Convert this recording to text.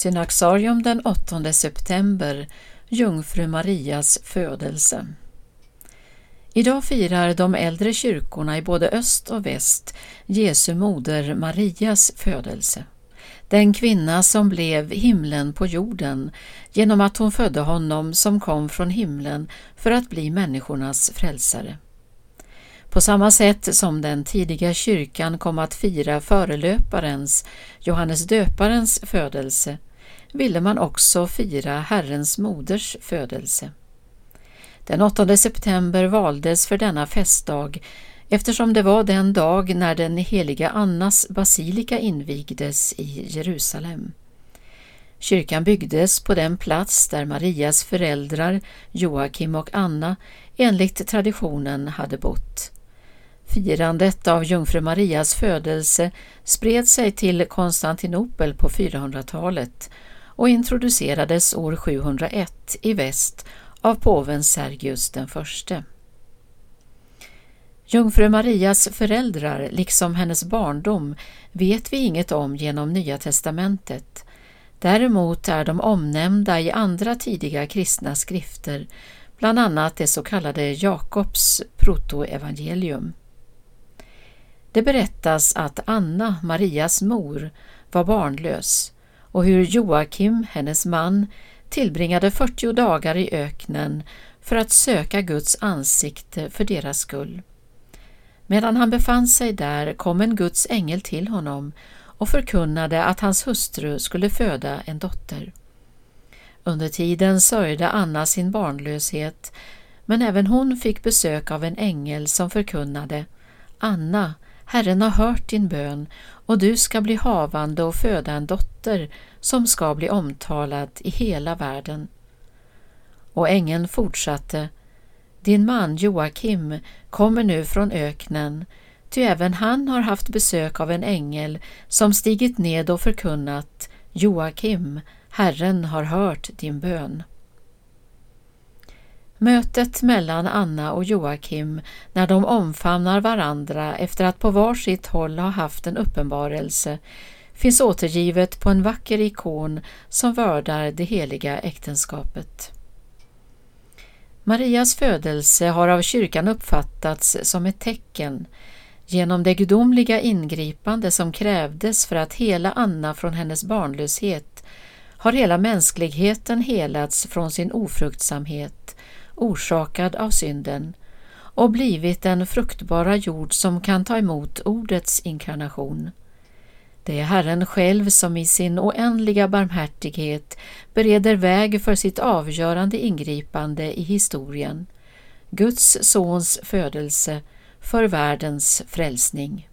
Synaxarium den 8 september, Jungfru Marias födelse. Idag firar de äldre kyrkorna i både öst och väst Jesu moder Marias födelse. Den kvinna som blev himlen på jorden genom att hon födde honom som kom från himlen för att bli människornas frälsare. På samma sätt som den tidiga kyrkan kom att fira förelöparens, Johannes döparens födelse, ville man också fira Herrens moders födelse. Den 8 september valdes för denna festdag eftersom det var den dag när den heliga Annas basilika invigdes i Jerusalem. Kyrkan byggdes på den plats där Marias föräldrar Joakim och Anna enligt traditionen hade bott. Firandet av jungfru Marias födelse spred sig till Konstantinopel på 400-talet och introducerades år 701 i väst av påven Sergius den förste. Jungfru Marias föräldrar, liksom hennes barndom, vet vi inget om genom Nya testamentet. Däremot är de omnämnda i andra tidiga kristna skrifter, bland annat det så kallade Jakobs protoevangelium. Det berättas att Anna, Marias mor, var barnlös och hur Joakim, hennes man, tillbringade 40 dagar i öknen för att söka Guds ansikte för deras skull. Medan han befann sig där kom en Guds ängel till honom och förkunnade att hans hustru skulle föda en dotter. Under tiden sörjde Anna sin barnlöshet, men även hon fick besök av en ängel som förkunnade Anna, Herren har hört din bön och du ska bli havande och föda en dotter som ska bli omtalad i hela världen. Och ängeln fortsatte Din man Joakim kommer nu från öknen, ty även han har haft besök av en ängel som stigit ned och förkunnat Joakim, Herren har hört din bön. Mötet mellan Anna och Joakim när de omfamnar varandra efter att på var sitt håll ha haft en uppenbarelse finns återgivet på en vacker ikon som vördar det heliga äktenskapet. Marias födelse har av kyrkan uppfattats som ett tecken genom det gudomliga ingripande som krävdes för att hela Anna från hennes barnlöshet har hela mänskligheten helats från sin ofruktsamhet orsakad av synden och blivit den fruktbara jord som kan ta emot ordets inkarnation. Det är Herren själv som i sin oändliga barmhärtighet bereder väg för sitt avgörande ingripande i historien, Guds sons födelse för världens frälsning.